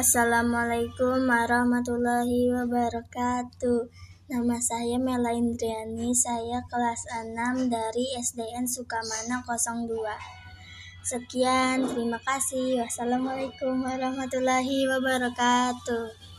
Assalamualaikum warahmatullahi wabarakatuh. Nama saya Mela Indriani, saya kelas 6 dari SDN Sukamana 02. Sekian, terima kasih. Wassalamualaikum warahmatullahi wabarakatuh.